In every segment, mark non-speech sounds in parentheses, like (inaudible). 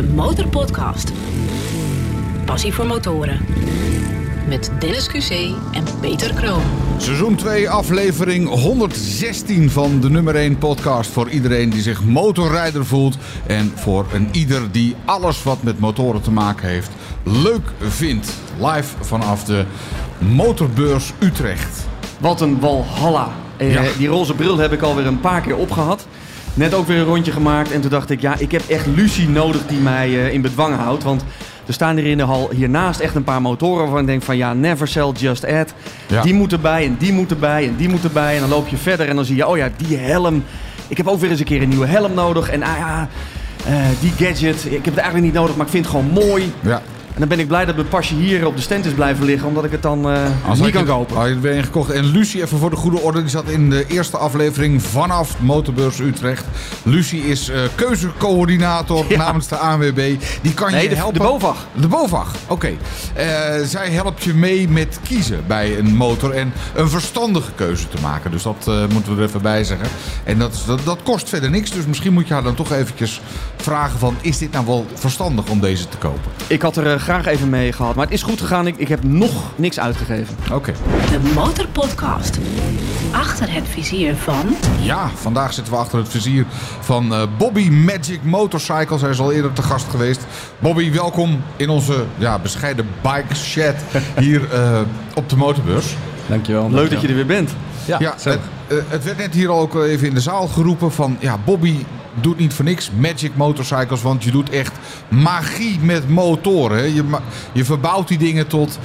de Motorpodcast. Passie voor motoren. Met Dennis QC en Peter Kroon. Seizoen 2, aflevering 116 van de nummer 1 podcast voor iedereen die zich motorrijder voelt. En voor een ieder die alles wat met motoren te maken heeft leuk vindt. Live vanaf de Motorbeurs Utrecht. Wat een walhalla. Eh, Ja. Die roze bril heb ik alweer een paar keer opgehad. Net ook weer een rondje gemaakt. En toen dacht ik, ja, ik heb echt Lucie nodig die mij eh, in bedwang houdt. Want er staan hier in de hal hiernaast echt een paar motoren waarvan ik denk van ja, never sell, just add. Ja. Die moet erbij en die moet erbij en die moet erbij. En dan loop je verder en dan zie je, oh ja, die helm. Ik heb ook weer eens een keer een nieuwe helm nodig. En ah ja, eh, die gadget. Ik heb het eigenlijk niet nodig, maar ik vind het gewoon mooi. Ja. En dan ben ik blij dat mijn pasje hier op de stand is blijven liggen. Omdat ik het dan eh, Als niet kan het- kopen. Had je weer een gekocht. En Lucie, even voor de goede orde, die zat in de eerste aflevering vanaf Motorbeurs Utrecht. Lucie is eh, keuzecoördinator Ja. namens de ANWB. Die kan Nee, je de, helpen. de BOVAG. De BOVAG, oké. Eh, zij helpt je mee met kiezen bij een motor en een verstandige keuze te maken. Dus dat moeten we er even bij zeggen. En dat, dat, dat kost verder niks, dus misschien moet je haar dan toch eventjes vragen van... is dit nou wel verstandig om deze te kopen? Ik had er graag even mee gehad, maar het is goed gegaan. Ik, ik heb nog niks uitgegeven. Oké. De Motorpodcast. Achter het vizier van... Ja, vandaag zitten we achter het vizier van eh, Bobby Magic Motorcycles. Hij is al eerder te gast geweest. Bobby, welkom in onze ja, bescheiden bike shed hier eh, op de motorbeurs. Dankjewel. Leuk dat je er weer bent. Ja, het, eh, het werd net hier al ook even in de zaal geroepen van... Ja, Bobby doet niet voor niks Magic Motorcycles, want je doet echt magie met motoren. Je, je verbouwt die dingen tot...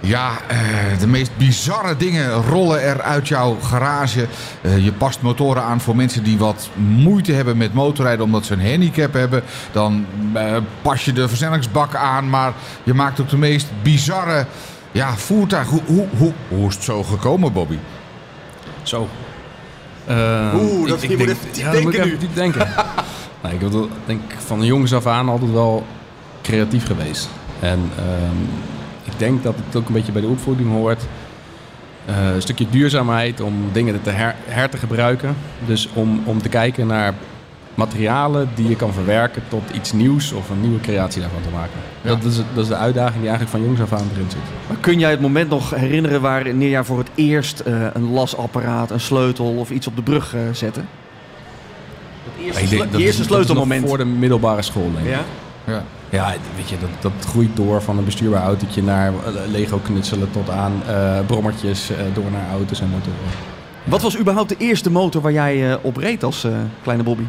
Ja, eh, de meest bizarre dingen rollen er uit jouw garage. Eh, je past motoren aan voor mensen die wat moeite hebben met motorrijden omdat ze een handicap hebben. Dan eh, pas je de versnellingsbak aan, maar je maakt ook de meest bizarre ja, voertuigen. Hoe, hoe, hoe, hoe is het zo gekomen, Bobby? Zo. Eh, Oeh, dat- je moet even diep ja, dan moet ik denken even diep denken. (laughs) nou, ik bedoel, denk van jongs af aan altijd wel creatief geweest. En ehm, ik denk dat het ook een beetje bij de opvoeding hoort. Eh, een stukje duurzaamheid om dingen te her, her te gebruiken. Dus om, om te kijken naar materialen die je kan verwerken tot iets nieuws of een nieuwe creatie daarvan te maken. Ja. Dat, is, dat is de uitdaging die eigenlijk van jongs af aan erin zit. Maar kun jij het moment nog herinneren wanneer jij voor het eerst eh, een lasapparaat, een sleutel of iets op de brug eh, zette? Het eerste, Ik denk dat eerste is- dat is nog sleutelmoment. voor de middelbare school, denk ik. Ja? Ja. Ja, weet je, dat, dat groeit door van een bestuurbaar autootje naar eh, Lego knutselen tot aan eh, brommertjes, eh, door naar auto's en motoren. Wat was überhaupt de eerste motor waar jij eh, op reed als eh, kleine Bobby?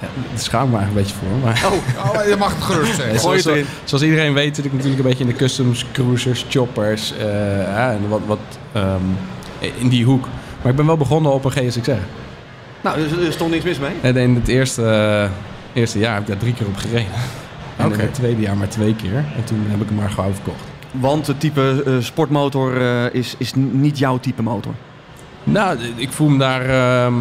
Ja, daar schaam ik me eigenlijk een beetje voor. Maar Oh, je mag het gerust zeggen. Zoals, het erin. zoals iedereen weet zit ik natuurlijk een beetje in de customs, cruisers, choppers eh, ja, en wat, wat ehm, in die hoek. Maar ik ben wel begonnen op een GSXR. Nou, er, er stond niks mis mee. En in het eerste, eh, eerste jaar heb ik daar drie keer op gereden. En Oké. in het tweede jaar maar twee keer. En toen heb ik hem maar gauw verkocht. Want het type eh, sportmotor eh, is, is niet jouw type motor. Nou, ik voel me daar ehm,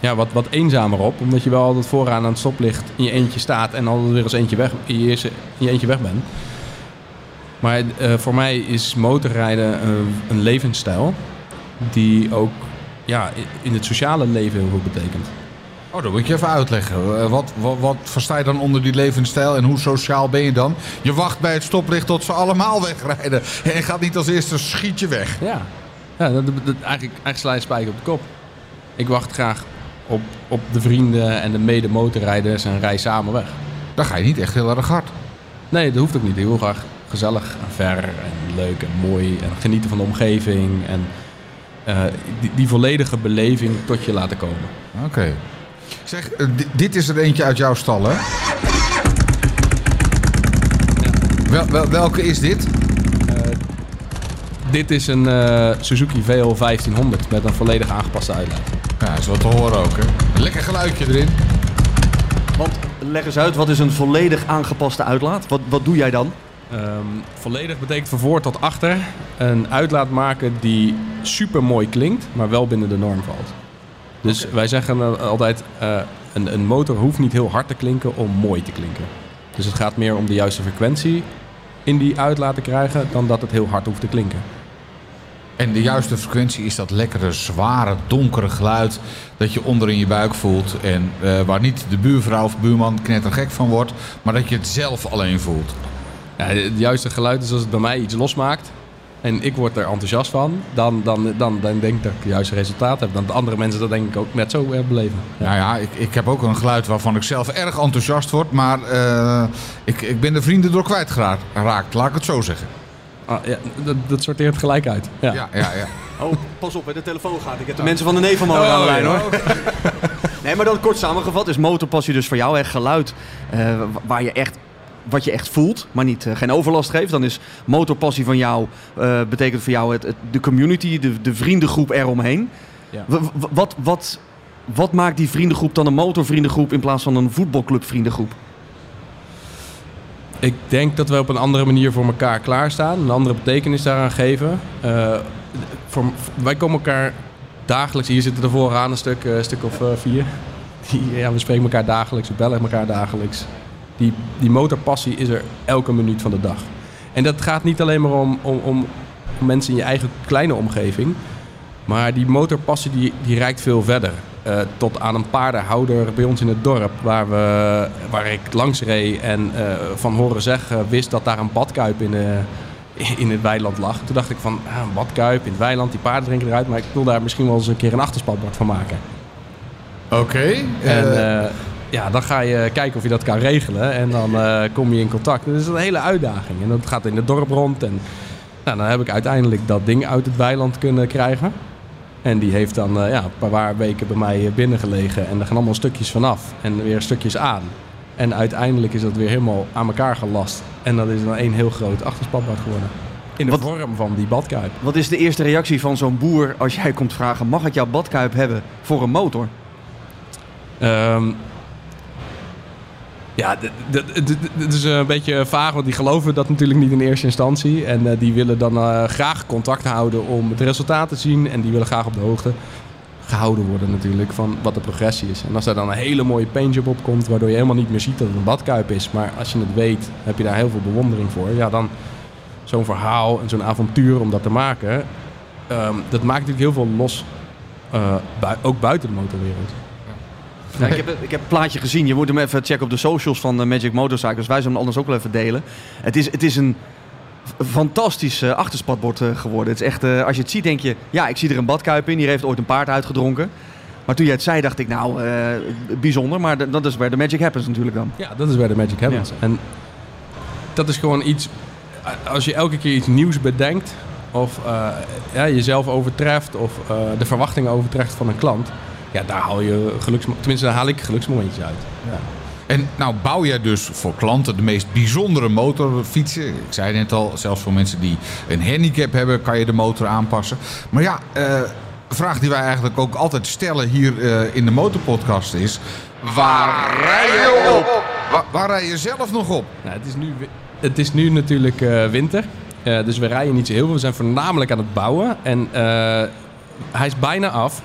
ja, wat, wat eenzamer op. Omdat je wel altijd vooraan aan het stoplicht in je eentje staat en altijd weer eens eentje weg, in je, eerste, in je eentje weg bent. Maar eh, voor mij is motorrijden eh, een levensstijl die ook ja, in het sociale leven heel veel betekent. Oh, dat moet je even uitleggen. Eh, Wat, wat, wat versta je dan onder die levensstijl en hoe sociaal ben je dan? Je wacht bij het stoplicht tot ze allemaal (laughs) wegrijden. En gaat niet als eerste schiet je weg. Ja, ja dat, dat- eigenlijk, eigenlijk sla je spijker op de kop. Ik wacht graag op, op de vrienden en de mede-motorrijders en rij samen weg. Dan ga je niet echt heel erg hard. Nee, dat hoeft ook niet. Wil graag gezellig en ver en leuk en mooi en genieten van de omgeving en eh, die, die volledige beleving tot je laten komen. Oké. Zeg, eh, di- dit is er eentje uit jouw stal, hè? Wel, wel, welke is dit? Dit is een eh, Suzuki VL 1500 met een volledig aangepaste uitlaat. Is wat te horen ook, hè? Een lekker geluidje erin. Want leg eens uit, wat is een volledig aangepaste uitlaat? Wat, wat doe jij dan? Ehm, volledig betekent van voor tot achter een uitlaat maken die super mooi klinkt, maar wel binnen de norm valt. Dus wij zeggen eh, altijd, eh, een, een motor hoeft niet heel hard te klinken om mooi te klinken. Dus het gaat meer om de juiste frequentie in die uitlaat te krijgen dan dat het heel hard hoeft te klinken. En de juiste frequentie is dat lekkere, zware, donkere geluid dat je onder in je buik voelt. En eh, waar niet de buurvrouw of buurman knettergek van wordt, maar dat je het zelf alleen voelt. Ja, het juiste geluid is als het bij mij iets losmaakt. En ik word er enthousiast van. Dan, dan, dan, dan denk ik dat ik het juiste resultaat heb. Dan de andere mensen dat denk ik ook net zo beleven. Nou ja, ik, ik heb ook een geluid waarvan ik zelf erg enthousiast word. Maar eh, ik, ik ben de vrienden door kwijtgeraakt, laat ik het zo zeggen. Ah, ja, dat, dat sorteert gelijk uit. Ja. Ja, ja, ja. (laughs) Oh, pas op, hè, de telefoon gaat. Ik heb de mensen van de Nevelmolen aan de lijn, hoor. (laughs) Nee, maar dan kort samengevat is motorpassie dus voor jou echt geluid eh, waar je echt, wat je echt voelt, maar niet, eh, geen overlast geeft. Dan is motorpassie van jou, eh, betekent voor jou het, het- de community, de, de vriendengroep eromheen. Ja. W- w- wat, wat, wat maakt die vriendengroep dan een motorvriendengroep in plaats van een voetbalclub vriendengroep? Ik denk dat we op een andere manier voor elkaar klaarstaan. Een andere betekenis daaraan geven. Eh, wij komen elkaar dagelijks... Hier zitten er vooraan een stuk, eh, stuk of eh, vier. Die, ja, we spreken elkaar dagelijks, we bellen elkaar dagelijks. Die, die motorpassie is er elke minuut van de dag. En dat gaat niet alleen maar om, om om mensen in je eigen kleine omgeving. Maar die motorpassie die, die reikt veel verder. Eh, tot aan een paardenhouder bij ons in het dorp. Waar, we, waar ik langs reed en eh, van horen zeggen wist dat daar een badkuip in, eh, in het weiland lag. Toen dacht ik van, ah, een badkuip in het weiland, die paarden drinken eruit. Maar ik wil daar misschien wel eens een keer een achterspatbord van maken. Oké. En ja, dan ga je kijken of je dat kan regelen. En dan kom je in contact. Dat is een hele uitdaging. En dat gaat in het dorp rond. En nou, dan heb ik uiteindelijk dat ding uit het weiland kunnen krijgen. En die heeft dan eh, ja, een paar weken bij mij binnengelegen. En er gaan allemaal stukjes vanaf. En weer stukjes aan. En uiteindelijk is dat weer helemaal aan elkaar gelast. En dat is dan één heel groot achterspatbord geworden. In de Wat- vorm van die badkuip. Wat is de eerste reactie van zo'n boer als jij komt vragen: mag ik jouw badkuip hebben voor een motor? Ehm, ja, het is een beetje vaag, want die geloven dat natuurlijk niet in eerste instantie. En eh, die willen dan eh, graag contact houden om het resultaat te zien. En die willen graag op de hoogte gehouden worden natuurlijk van wat de progressie is. En als daar dan een hele mooie paintjob op komt, waardoor je helemaal niet meer ziet dat het een badkuip is. Maar als je het weet, heb je daar heel veel bewondering voor. Ja, dan zo'n verhaal en zo'n avontuur om dat te maken, ehm, dat maakt natuurlijk heel veel los. eh, ook buiten de motorwereld. Ja, ik, heb, ik heb het plaatje gezien. Je moet hem even checken op de socials van eh, Magic Motorcycles. Wij zullen hem anders ook wel even delen. Het is, het is een fantastisch eh, achterspatbord eh, geworden. Het is echt, als je het ziet, denk je... Ja, ik zie er een badkuip in. Die heeft ooit een paard uitgedronken. Maar toen jij het zei, dacht ik, nou, bijzonder. Maar dat is waar de magic happens natuurlijk dan. Ja, dat is waar de magic happens. En dat is gewoon iets... Als je elke keer iets nieuws bedenkt... of ja, jezelf overtreft... of de verwachtingen overtreft van een klant... ja, daar haal je geluks... Tenminste, daar haal ik geluksmomentjes uit. Ja. En nou bouw jij dus voor klanten de meest bijzondere motorfietsen. Ik zei net al, zelfs voor mensen die een handicap hebben, kan je de motor aanpassen. Maar ja, eh, een vraag die wij eigenlijk ook altijd stellen hier eh, in de motorpodcast is... Waar rij je op? Waar, waar rij je zelf nog op? Nou, het, is nu, het is nu natuurlijk eh, winter. Eh, dus we rijden niet zo heel veel. We zijn voornamelijk aan het bouwen. En eh, hij is bijna af.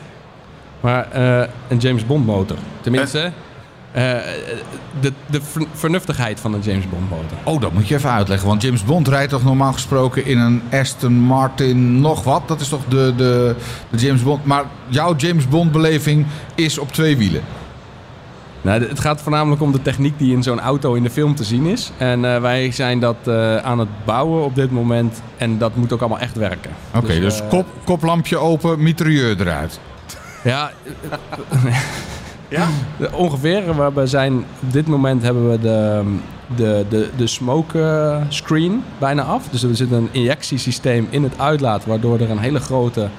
Maar eh, een James Bond motor. Tenminste, eh, de, de ver- vernuftigheid van een James Bond motor. Oh, dat moet je even uitleggen. Want James Bond rijdt toch normaal gesproken in een Aston Martin nog wat? Dat is toch de, de, de James Bond... Maar jouw James Bond beleving is op twee wielen. Nou, de- het gaat voornamelijk om de techniek die in zo'n auto in de film te zien is. En eh, wij zijn dat eh, aan het bouwen op dit moment. En dat moet ook allemaal echt werken. Oké, dus, eh, kop, koplampje open, mitrailleur eruit. Ja, Ja? Ongeveer. We zijn, op dit moment hebben we de, de, de, de smoke eh, screen bijna af. Dus er zit een injectiesysteem in het uitlaat, waardoor er een hele grote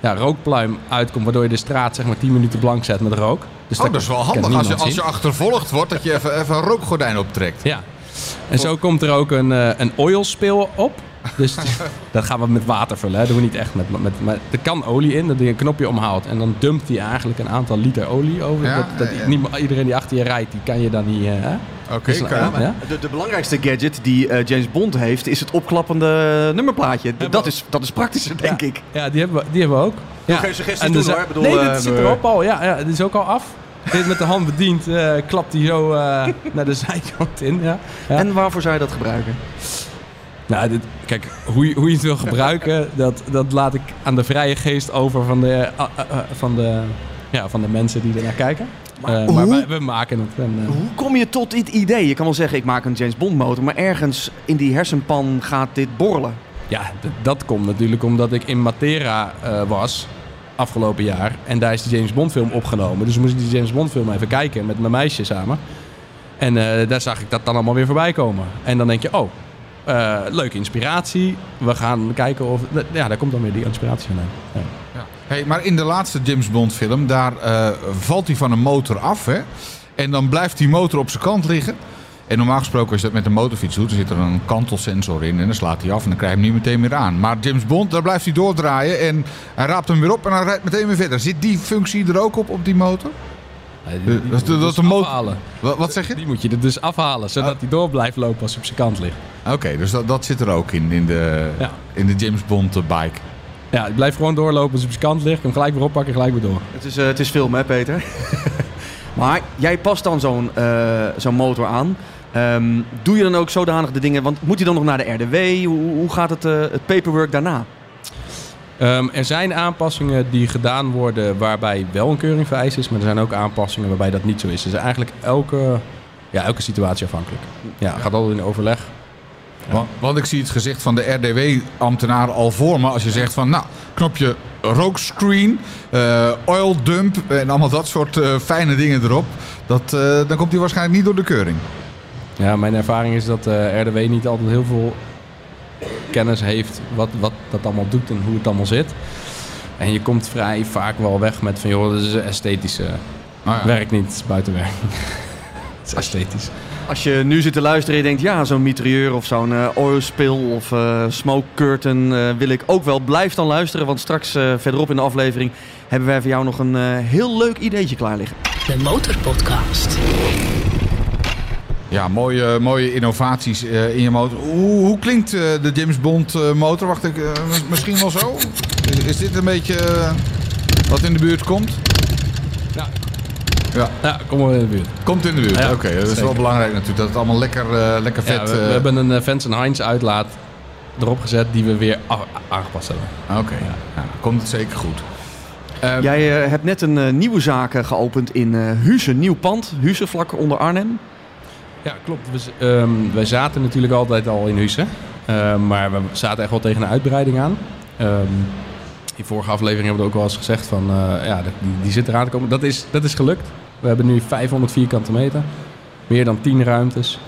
ja, rookpluim uitkomt, waardoor je de straat zeg maar 10 minuten blank zet met rook. Dus Oh, dat is wel handig als je, als je achtervolgd wordt, dat je even, even een rookgordijn optrekt. Ja. En zo komt er ook een, eh, een oil spill op. Dus (laughs) dat gaan we met water vullen. Hè. Dat doen we niet echt met, met, met... Er kan olie in, dat je een knopje omhaalt. En dan dumpt hij eigenlijk een aantal liter olie over. Ja, dat, dat ja, ja. niet- iedereen die achter je rijdt, die kan je dan niet... eh, hè? Oké, Dus, kan. ja, ja. De, de belangrijkste gadget die eh, James Bond heeft, is het opklappende nummerplaatje. Dat is, dat is praktischer, denk ik. Ja, die hebben we, die hebben we ook. Ja. geen suggesties En doen, dus- hoor. Ik bedoel, nee, eh, dit zit we- erop al. Ja, ja, dit is ook al af. Dit met de hand bediend, eh, klapt hij zo eh, (laughs) naar de zijkant in. Ja. Ja. En waarvoor zou je dat gebruiken? Nou, dit, kijk, hoe je, hoe je het wil gebruiken, (laughs) dat, dat laat ik aan de vrije geest over van de, eh, eh, eh, van de, ja, van de mensen die er naar kijken. Maar maar hoe- wij- we maken het. En, Hoe kom je tot dit idee? Je kan wel zeggen, ik maak een James Bond motor, maar ergens in die hersenpan gaat dit borrelen. ja, dat komt natuurlijk omdat ik in Matera eh, was afgelopen jaar. En daar is de James Bond film opgenomen. Dus moest ik die James Bond film even kijken met mijn meisje samen. En daar zag ik dat dan allemaal weer voorbij komen. En dan denk je, oh, eh, leuke inspiratie. We gaan kijken of... Ja, daar komt dan weer die inspiratie vandaan. Ja. Ja. Hey, maar in de laatste James Bond film, daar eh, valt hij van een motor af. Hè? En dan blijft die motor op zijn kant liggen. En normaal gesproken als je dat met een motorfiets doet, dan zit er een kantelsensor in. En dan slaat hij af en dan krijg je hem niet meteen meer aan. Maar James Bond, daar blijft hij doordraaien. En hij raapt hem weer op en hij rijdt meteen weer verder. Zit die functie er ook op, op die motor? Nee, Eh, dat- dat- dat de mo- afhalen. Wat, wat zeg je? Die moet je er dus afhalen, zodat Ah. hij door blijft lopen als hij op zijn kant ligt. Oké, dus dat, dat zit er ook in, in de, Ja. in de James Bond eh, bike. Ja, hij blijft gewoon doorlopen als hij op zijn kant ligt. Hem gelijk weer oppakken, gelijk weer door. Het is, eh, het is film, hè, Peter? (laughs) maar jij past dan zo'n eh, zo'n motor aan. Ehm, doe je dan ook zodanig de dingen... Want moet hij dan nog naar de RDW? Hoe, hoe gaat het, eh, het paperwork daarna? Ehm, er zijn aanpassingen die gedaan worden waarbij wel een keuring vereist is. Maar er zijn ook aanpassingen waarbij dat niet zo is. Dus eigenlijk elke, ja, elke situatie afhankelijk. Ja, gaat altijd in overleg. Want, want ik zie het gezicht van de RDW-ambtenaar al voor me. Als je zegt van, nou, knopje rookscreen, eh oil dump en allemaal dat soort eh, fijne dingen erop. Dat, eh, dan komt hij waarschijnlijk niet door de keuring. Ja, mijn ervaring is dat RDW niet altijd heel veel kennis heeft wat, wat dat allemaal doet en hoe het allemaal zit. En je komt vrij vaak wel weg met van, joh, dat is esthetisch. eh Ah, ja. Werkt niet, buitenwerk. (laughs) het is esthetisch. Als je nu zit te luisteren en je denkt... Ja, zo'n mitrailleur of zo'n eh oil spill of eh, smoke curtain eh, wil ik ook wel. Blijf dan luisteren, want straks eh, verderop in de aflevering... hebben wij voor jou nog een eh, heel leuk ideetje klaar liggen. De Motorpodcast. Ja, mooie, mooie innovaties eh, in je motor. Hoe, hoe klinkt eh, de James Bond eh, motor? Wacht, ik, eh, mis- misschien wel zo? Is, dit een beetje wat in de buurt komt? Ja. Ja, Ja, kom maar in de buurt. komt in de buurt. Ja, Oké, dat is wel belangrijk natuurlijk. Dat het allemaal lekker, eh, lekker vet... Ja, we, we hebben een Vens Heinz uitlaat erop gezet die we weer aangepast hebben. Oké, ja. komt het zeker goed. Ehm, Jij hebt net een nieuwe zaak geopend in eh Huze, nieuw pand. Huze, vlak onder Arnhem. Ja, klopt. We, ehm, wij zaten natuurlijk altijd al in Husse. Ehm, maar we zaten echt wel tegen een uitbreiding aan. Ehm, in vorige aflevering hebben we ook wel eens gezegd van... eh, ja, die, die zit eraan te komen. Dat is, dat is gelukt. We hebben nu 500 vierkante meter. Meer dan 10 ruimtes.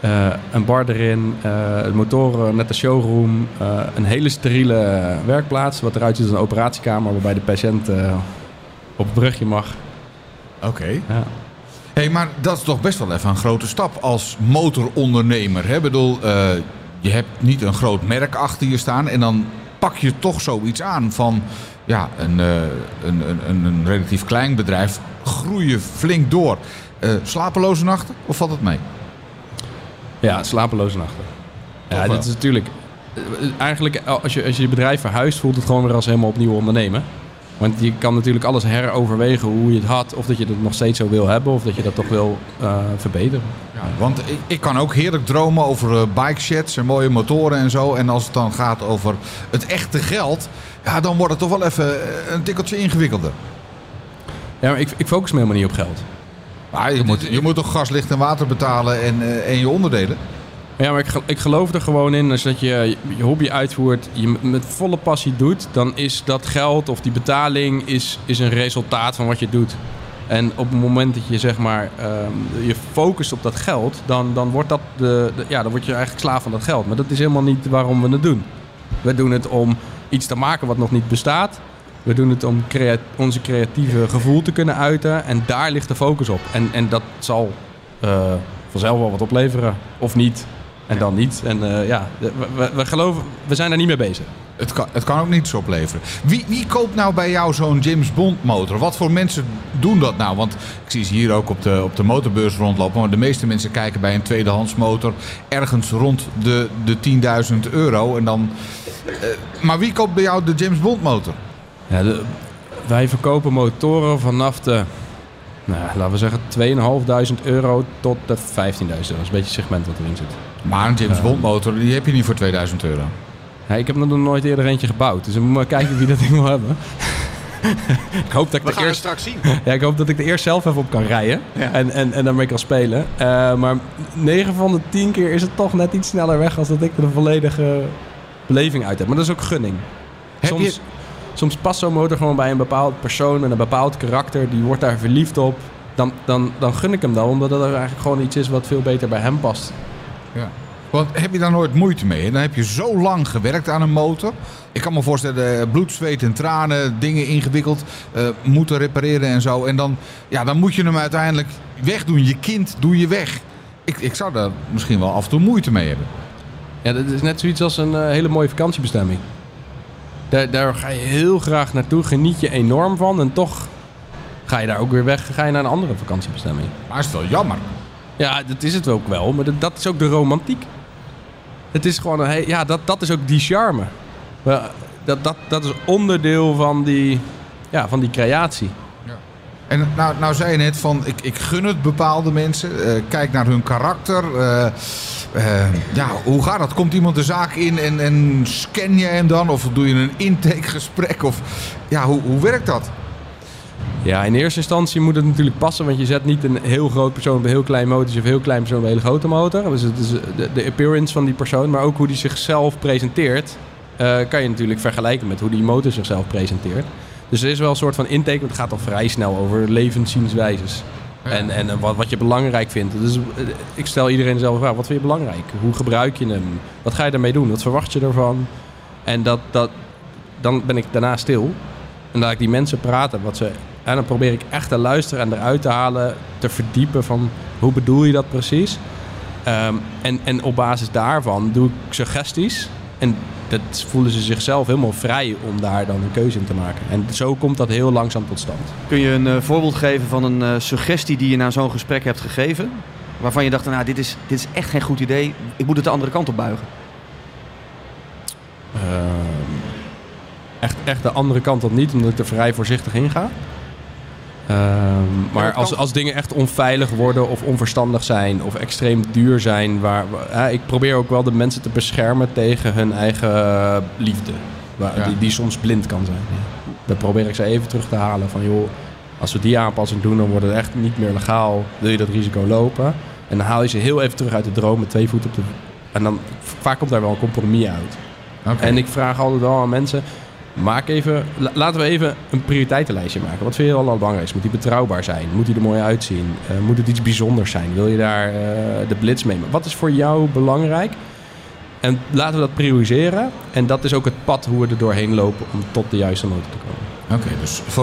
Eh, een bar erin. de motoren, net een showroom. een hele steriele werkplaats. Wat eruit ziet als een operatiekamer... waarbij de patiënt op het brugje mag. Oké. Ja. Hey, maar dat is toch best wel even een grote stap als motorondernemer. Hè? Ik bedoel, eh, je hebt niet een groot merk achter je staan en dan pak je toch zoiets aan van ja, een, eh, een, een, een, relatief klein bedrijf. Groeien flink door. Eh, slapeloze nachten of valt het mee? Ja, slapeloze nachten. Ja, dit is natuurlijk... Eigenlijk, als je, als je je bedrijf verhuist, voelt het gewoon weer als helemaal opnieuw ondernemen. Want je kan natuurlijk alles heroverwegen hoe je het had. Of dat je het nog steeds zo wil hebben. Of dat je dat toch wil eh, verbeteren. Ja, want ik, ik kan ook heerlijk dromen over eh, bike sheds en mooie motoren en zo. En als het dan gaat over het echte geld, ja, dan wordt het toch wel even eh, een tikkeltje ingewikkelder. Ja, maar ik, ik focus me helemaal niet op geld. Maar je moet, je moet toch gas, licht en water betalen en, en je onderdelen? Ja, maar ik, ik geloof er gewoon in. Als dat je je hobby uitvoert, je met volle passie doet... dan is dat geld of die betaling is, is een resultaat van wat je doet. En op het moment dat je zeg maar ehm, je focust op dat geld... Dan, dan, wordt dat de, ja, dan word je eigenlijk slaaf van dat geld. Maar dat is helemaal niet waarom we het doen. We doen het om iets te maken wat nog niet bestaat. We doen het om onze creatieve gevoel te kunnen uiten. En daar ligt de focus op. En, en dat zal eh, vanzelf wel wat opleveren. Of niet. En dan niet. En eh, ja, we, we, geloven, we zijn er niet mee bezig. Het kan, het kan ook niets opleveren. Wie, wie koopt nou bij jou zo'n James Bond motor? Wat voor mensen doen dat nou? Want ik zie ze hier ook op de, op de motorbeurs rondlopen. Maar de meeste mensen kijken bij een tweedehands motor ergens rond de, de 10.000 euro. En dan, eh, maar wie koopt bij jou de James Bond motor? Ja, de- wij verkopen motoren vanaf de Nou, laten we zeggen 2.500 euro tot de 15.000 euro. Dat is een beetje het segment wat erin zit. Maar een James Bond motor, die heb je niet voor 2000 euro. Ja, ik heb er nog nooit eerder eentje gebouwd. Dus we moeten maar kijken wie dat ding (laughs) wil hebben. (laughs) ik hoop dat ik We er gaan het eerst... straks zien. Ja, ik hoop dat ik er eerst zelf even op kan rijden. Ja. En, en, en daarmee kan spelen. Eh, maar 9 van de 10 keer is het toch net iets sneller weg als dat ik er een volledige beleving uit heb. Maar dat is ook gunning. Heb soms, je- soms past zo'n motor gewoon bij een bepaald persoon met een bepaald karakter. Die wordt daar verliefd op. Dan, dan, dan gun ik hem dat, omdat dat eigenlijk gewoon iets is wat veel beter bij hem past. Ja. Want heb je daar nooit moeite mee? Dan heb je zo lang gewerkt aan een motor. Ik kan me voorstellen, eh, bloed, zweet en tranen, dingen ingewikkeld, eh, moeten repareren en zo. En dan, ja, dan moet je hem uiteindelijk wegdoen. Je kind doe je weg. Ik, ik zou daar misschien wel af en toe moeite mee hebben. Ja, dat is net zoiets als een eh, hele mooie vakantiebestemming. Daar, daar ga je heel graag naartoe, geniet je enorm van. En toch ga je daar ook weer weg, ga je naar een andere vakantiebestemming. Maar is wel jammer. Ja, dat is het ook wel, maar dat, is ook de romantiek. Het is gewoon ja, dat, dat is ook die charme. Dat, dat, dat is onderdeel van die, ja, van die creatie. En nou, nou zei je net van, ik, ik gun het bepaalde mensen. Eh, kijk naar hun karakter. Eh, eh, ja, hoe gaat dat? Komt iemand de zaak in en, en scan je hem dan? Of doe je een intakegesprek? Of ja, hoe, hoe werkt dat? Ja, in eerste instantie moet het natuurlijk passen, want je zet niet een heel groot persoon op een heel klein motortje of een heel klein persoon op een hele grote motor. Dus het is de, de appearance van die persoon, maar ook hoe die zichzelf presenteert, eh, kan je natuurlijk vergelijken met hoe die motor zichzelf presenteert. Dus er is wel een soort van intake, want het gaat al vrij snel over levenszienswijzes. Ja. En, en eh, wat, wat je belangrijk vindt. Dus eh, ik stel iedereen dezelfde vraag. Wat vind je belangrijk? Hoe gebruik je hem? Wat ga je ermee doen? Wat verwacht je ervan? En dat, dat, dan ben ik daarna stil. En dan laat ik die mensen praten. Wat ze, en dan probeer ik echt te luisteren en eruit te halen. Te verdiepen van hoe bedoel je dat precies? Ehm, en, en op basis daarvan doe ik suggesties. En dat voelen ze zichzelf helemaal vrij om daar dan een keuze in te maken. En zo komt dat heel langzaam tot stand. Kun je een eh, voorbeeld geven van een eh, suggestie die je na zo'n gesprek hebt gegeven? Waarvan je dacht, nou, dit is, dit is echt geen goed idee. Ik moet het de andere kant op buigen. Ehm, echt, echt de andere kant dat niet, omdat ik er vrij voorzichtig in ga. Ehm, maar als, als dingen echt onveilig worden of onverstandig zijn of extreem duur zijn, waar, ik probeer ook wel de mensen te beschermen tegen hun eigen eh, liefde, waar, Ja. die, die soms blind kan zijn. Dan probeer ik ze even terug te halen van joh, als we die aanpassing doen, dan wordt het echt niet meer legaal. Wil je dat risico lopen? En dan haal je ze heel even terug uit de droom met twee voeten op de. En dan vaak komt daar wel een compromis uit. En ik vraag altijd wel aan mensen: maak even, la- laten we even een prioriteitenlijstje maken. Wat vind je al het belangrijkste? Moet die betrouwbaar zijn? Moet die er mooi uitzien? Eh, moet het iets bijzonders zijn? Wil je daar eh, de blitz mee? Wat is voor jou belangrijk? En laten we dat prioriseren. En dat is ook het pad hoe we er doorheen lopen om tot de juiste motor te komen. Oké, dus eh,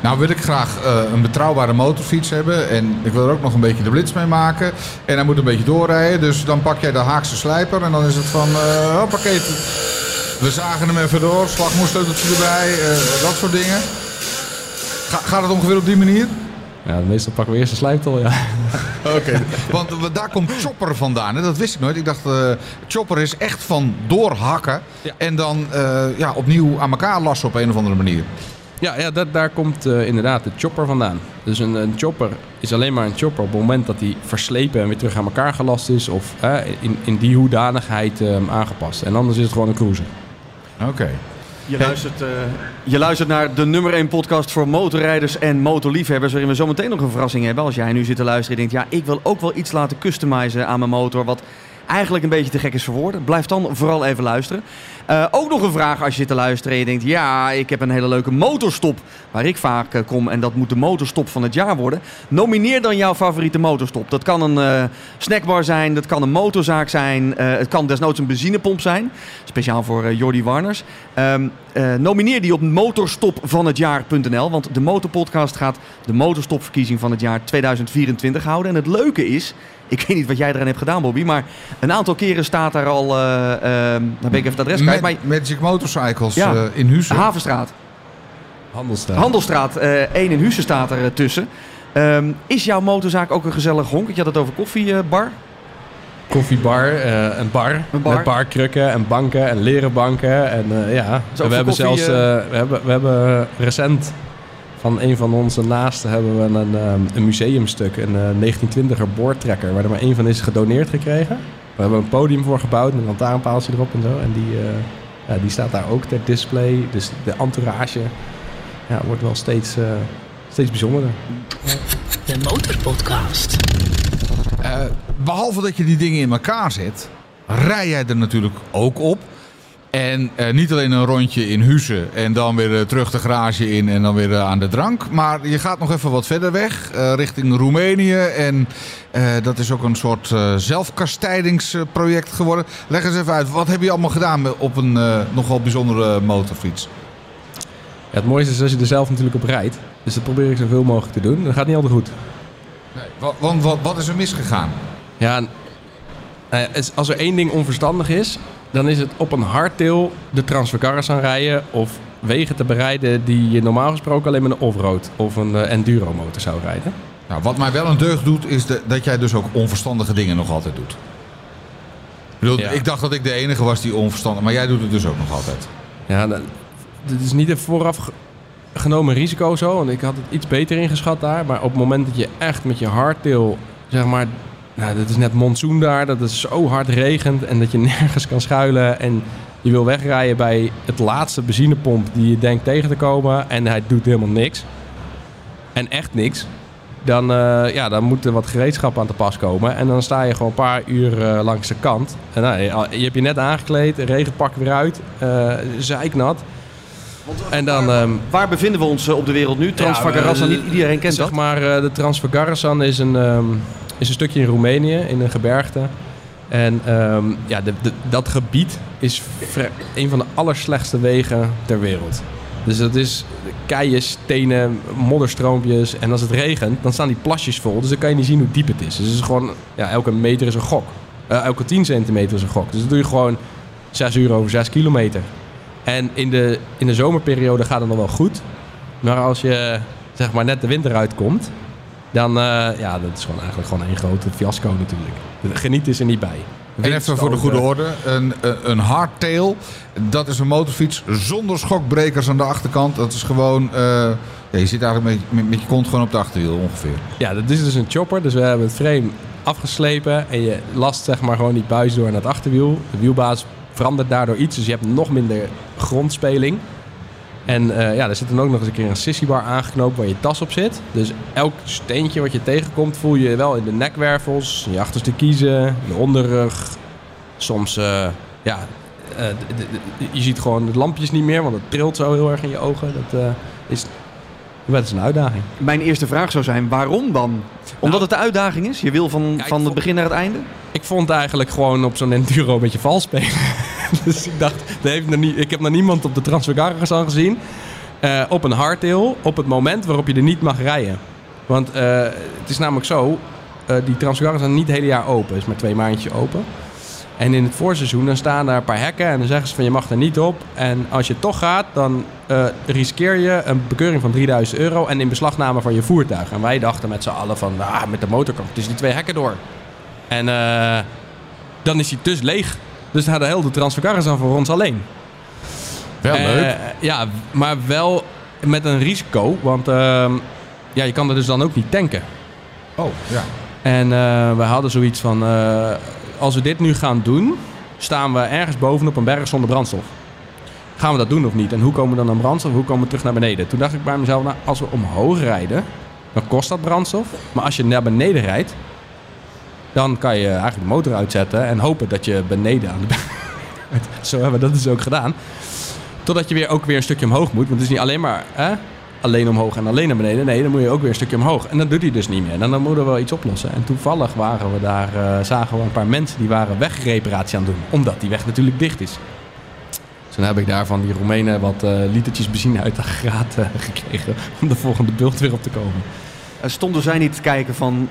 nou wil ik graag een betrouwbare motorfiets hebben. En ik wil er ook nog een beetje de blitz mee maken. En hij moet een beetje doorrijden. Dus dan pak jij de Haakse slijper. En dan is het van, eh hoppakee. We zagen hem even door. Slagmoersleuteltje erbij. eh, dat soort dingen. Ga, gaat het ongeveer op die manier? Ja, meestal pakken we eerst de slijptol, ja. (laughs) Oké. Want daar komt Chopper vandaan. Hè? Dat wist ik nooit. Ik dacht, eh, Chopper is echt van doorhakken. Ja. En dan eh, ja, opnieuw aan elkaar lassen op een of andere manier. Ja, ja dat, daar komt eh, inderdaad de chopper vandaan. Dus een, een chopper is alleen maar een chopper op het moment dat hij verslepen en weer terug aan elkaar gelast is. Of in, in die hoedanigheid eh, aangepast. En anders is het gewoon een cruiser. Oké. Je luistert, eh, je luistert naar de nummer 1 podcast voor motorrijders en motorliefhebbers. Waarin we zometeen nog een verrassing hebben. Als jij nu zit te luisteren en denkt: ja, ik wil ook wel iets laten customizen aan mijn motor. Wat eigenlijk een beetje te gek is voor woorden. Blijf dan vooral even luisteren. Eh, ook nog een vraag als je te luisteren en je denkt: ja, ik heb een hele leuke motorstop waar ik vaak eh, kom. En dat moet de motorstop van het jaar worden. Nomineer dan jouw favoriete motorstop. Dat kan een eh, snackbar zijn, dat kan een motorzaak zijn. het kan desnoods een benzinepomp zijn. Speciaal voor Jordi Warners. Ehm, eh, nomineer die op motorstopvanhetjaar.nl. Want de Motorpodcast gaat de motorstopverkiezing van het jaar 2024 houden. En het leuke is, ik weet niet wat jij eraan hebt gedaan Bobby, maar een aantal keren staat daar al, eh ehm, dan ben ik even het adres kwijt, maar Magic Motorcycles Ja. eh, in Huizen. Havenstraat. Handelstraat. Handelstraat eh 1 in Hussen staat er tussen. Ehm, is jouw motorzaak ook een gezellig honk? Je had het over koffiebar. Koffiebar, eh, een bar, Een bar. Met barkrukken en banken en leren banken. En eh, ja, we hebben koffie, zelfs eh, we hebben, we hebben recent van een van onze naasten hebben we een, ehm, een museumstuk, een eh, 1920er boordtrekker, waar er maar één van is gedoneerd gekregen. We hebben een podium voor gebouwd met een lantaarnpaaltje erop en zo. En die, eh, ja, die staat daar ook ter display. Dus de entourage ja, wordt wel steeds, eh, steeds bijzonderder. De Motorpodcast. Eh, behalve dat je die dingen in elkaar zet, rij jij er natuurlijk ook op. En eh, niet alleen een rondje in Huizen en dan weer eh, terug de garage in en dan weer aan de drank. Maar je gaat nog even wat verder weg, richting Roemenië. En dat is ook een soort zelfkastijdingsproject geworden. Leg eens even uit, wat heb je allemaal gedaan op een nogal bijzondere motorfiets? Het mooiste is als je er zelf natuurlijk op rijdt. Dus dat probeer ik zoveel mogelijk te doen. Dat gaat niet altijd goed. Wa- Want wat, wat is er misgegaan? Ja, eh, als er één ding onverstandig is, dan is het op een hardtail de Transfercaras aanrijden of wegen te bereiden die je normaal gesproken alleen met een offroad of een eh, enduro motor zou rijden. Nou, wat mij wel een deugd doet, is de- dat jij dus ook onverstandige dingen nog altijd doet. Ik, bedoel, Ja. ik dacht dat ik de enige was die onverstandig, maar jij doet het dus ook nog altijd. Ja, dat- dit is niet een vooraf genomen risico zo, want ik had het iets beter ingeschat daar. Maar op het moment dat je echt met je hardtail, zeg maar, nou, dat is net monsoon daar, dat het zo hard regent en dat je (laughs) nergens kan schuilen en je wil wegrijden bij het laatste benzinepomp die je denkt tegen te komen en hij doet helemaal niks. En echt niks. Dan, eh, ja, dan moet er wat gereedschap aan te pas komen. En dan sta je gewoon een paar uur eh, langs de kant. En nou, je, hebt je net aangekleed, regenpak weer uit, eh zeiknat. En dan... ehm, Waar bevinden we ons eh, op de wereld nu? Transfagarassa, Ja, eh, niet iedereen kent zeg dat. maar, eh, de Transfagarassan is een, ehm, is een stukje in Roemenië, in een gebergte. En ehm, ja, de, de- dat gebied is een van de allerslechtste wegen ter wereld. Dus dat is keien, stenen, modderstroompjes. En als het regent, dan staan die plasjes vol. Dus dan kan je niet zien hoe diep het is. Dus het is gewoon, ja, elke meter is een gok. Elke 10 centimeter is een gok. Dus dat doe je gewoon 6 uur over 6 kilometer. En in de, in de zomerperiode gaat het nog wel goed. Maar als je zeg maar net de winter uitkomt, dan uh, ja, dat is gewoon eigenlijk gewoon één grote fiasco natuurlijk. Geniet is er niet bij. En even voor de goede orde, een, een hardtail, dat is een motorfiets zonder schokbrekers aan de achterkant. Dat is gewoon, uh, ja, je zit eigenlijk met, met, met, je kont gewoon op de achterwiel ongeveer. Ja, dat is dus een chopper. Dus we hebben het frame afgeslepen en je last zeg maar gewoon die buis door naar het achterwiel. De wielbaas verandert daardoor iets, dus je hebt nog minder grondspeling. En uh, ja, er zit dan ook nog eens een keer een sissiebar aangeknoopt waar je tas op zit. Dus elk steentje wat je tegenkomt voel je wel in de nekwervels, in je achterste kiezen, de onderrug. Soms, uh, ja, uh, de, je ziet gewoon de lampjes niet meer, want het trilt zo heel erg in je ogen. Dat is, dat is een uitdaging. Mijn eerste vraag zou zijn, waarom dan? Omdat nou, het de uitdaging is? Je wil van, ja, van het vond, begin naar het einde? Ik vond eigenlijk gewoon op zo'n enduro een beetje vals spelen. (laughs) (laughs) dus ik dacht, heeft nog niet, ik heb nog niemand op de Transfergarras al gezien. Uh, op een hardtail, op het moment waarop je er niet mag rijden. Want uh, het is namelijk zo, uh, die Transfergarras zijn niet het hele jaar open. is maar twee maandjes open. En in het voorseizoen dan staan daar een paar hekken en dan zeggen ze van je mag er niet op. En als je toch gaat, dan riskeer je een bekeuring van 3000 euro en in beslagname van je voertuig. En wij dachten met z'n allen van, ah, met de motorkant tussen die twee hekken door. En dan is hij dus leeg. Dus dan hadden heel de transfercarres aan voor ons alleen. Wel uh, leuk. Ja, maar wel met een risico. Want uh, ja, je kan er dus dan ook niet tanken. Oh, ja. En uh, we hadden zoiets van... Uh, als we dit nu gaan doen... staan we ergens bovenop een berg zonder brandstof. Gaan we dat doen of niet? En hoe komen we dan aan brandstof? Hoe komen we terug naar beneden? Toen dacht ik bij mezelf... Nou, als we omhoog rijden... dan kost dat brandstof. Maar als je naar beneden rijdt... dan kan je eigenlijk de motor uitzetten... en hopen dat je beneden aan de (laughs) Zo hebben we dat dus ook gedaan. Totdat je weer ook weer een stukje omhoog moet. Want het is niet alleen maar hè, alleen omhoog en alleen naar beneden. Nee, dan moet je ook weer een stukje omhoog. En dat doet hij dus niet meer. En dan moeten we wel iets oplossen. En toevallig waren we daar, uh, zagen we een paar mensen die waren wegreparatie aan doen. Omdat die weg natuurlijk dicht is. Dus dan heb ik daar van die Roemenen wat uh, litertjes benzine uit de graad uh, gekregen. Om de volgende bult weer op te komen. Stonden zij niet te kijken van...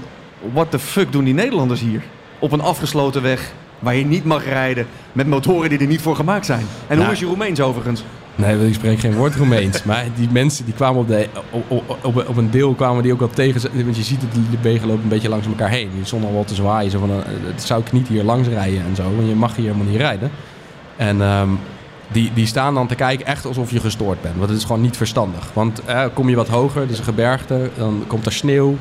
What the fuck doen die Nederlanders hier? Op een afgesloten weg waar je niet mag rijden met motoren die er niet voor gemaakt zijn. En nou, hoe is je Roemeens overigens? Nee, ik spreek geen woord Roemeens. maar die mensen die kwamen op, de, op, op, een deel kwamen die ook wel tegen. Want je ziet het, die wegen lopen een beetje langs elkaar heen. Die stonden al wel te zwaaien. Zo van, uh, dat zou ik niet hier langs rijden en zo. Want je mag hier helemaal niet rijden. En um, die, die staan dan te kijken echt alsof je gestoord bent. Want het is gewoon niet verstandig. Want eh, kom je wat hoger, dus een gebergte, dan komt er sneeuw,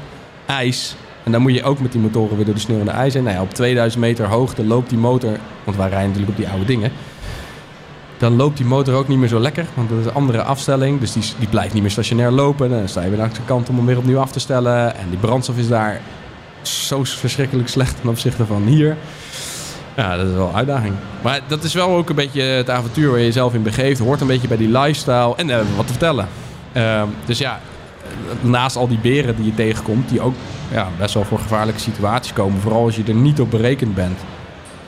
ijs. En dan moet je ook met die motoren weer door de sneeuw en de ijs heen. Nou ja, op 2000 meter hoogte loopt die motor, want wij rijden natuurlijk op die oude dingen. Dan loopt die motor ook niet meer zo lekker, want dat is een andere afstelling. Dus die, die blijft niet meer stationair lopen. Dan sta je weer langs de kant om hem weer opnieuw af te stellen. En die brandstof is daar zo verschrikkelijk slecht ten opzichte van hier. Ja, dat is wel een uitdaging. Maar dat is wel ook een beetje het avontuur waar je jezelf in begeeft. Hoort een beetje bij die lifestyle. En uh, wat te vertellen. Uh, dus ja, naast al die beren die je tegenkomt, die ook ja, best wel voor gevaarlijke situaties komen. Vooral als je er niet op berekend bent.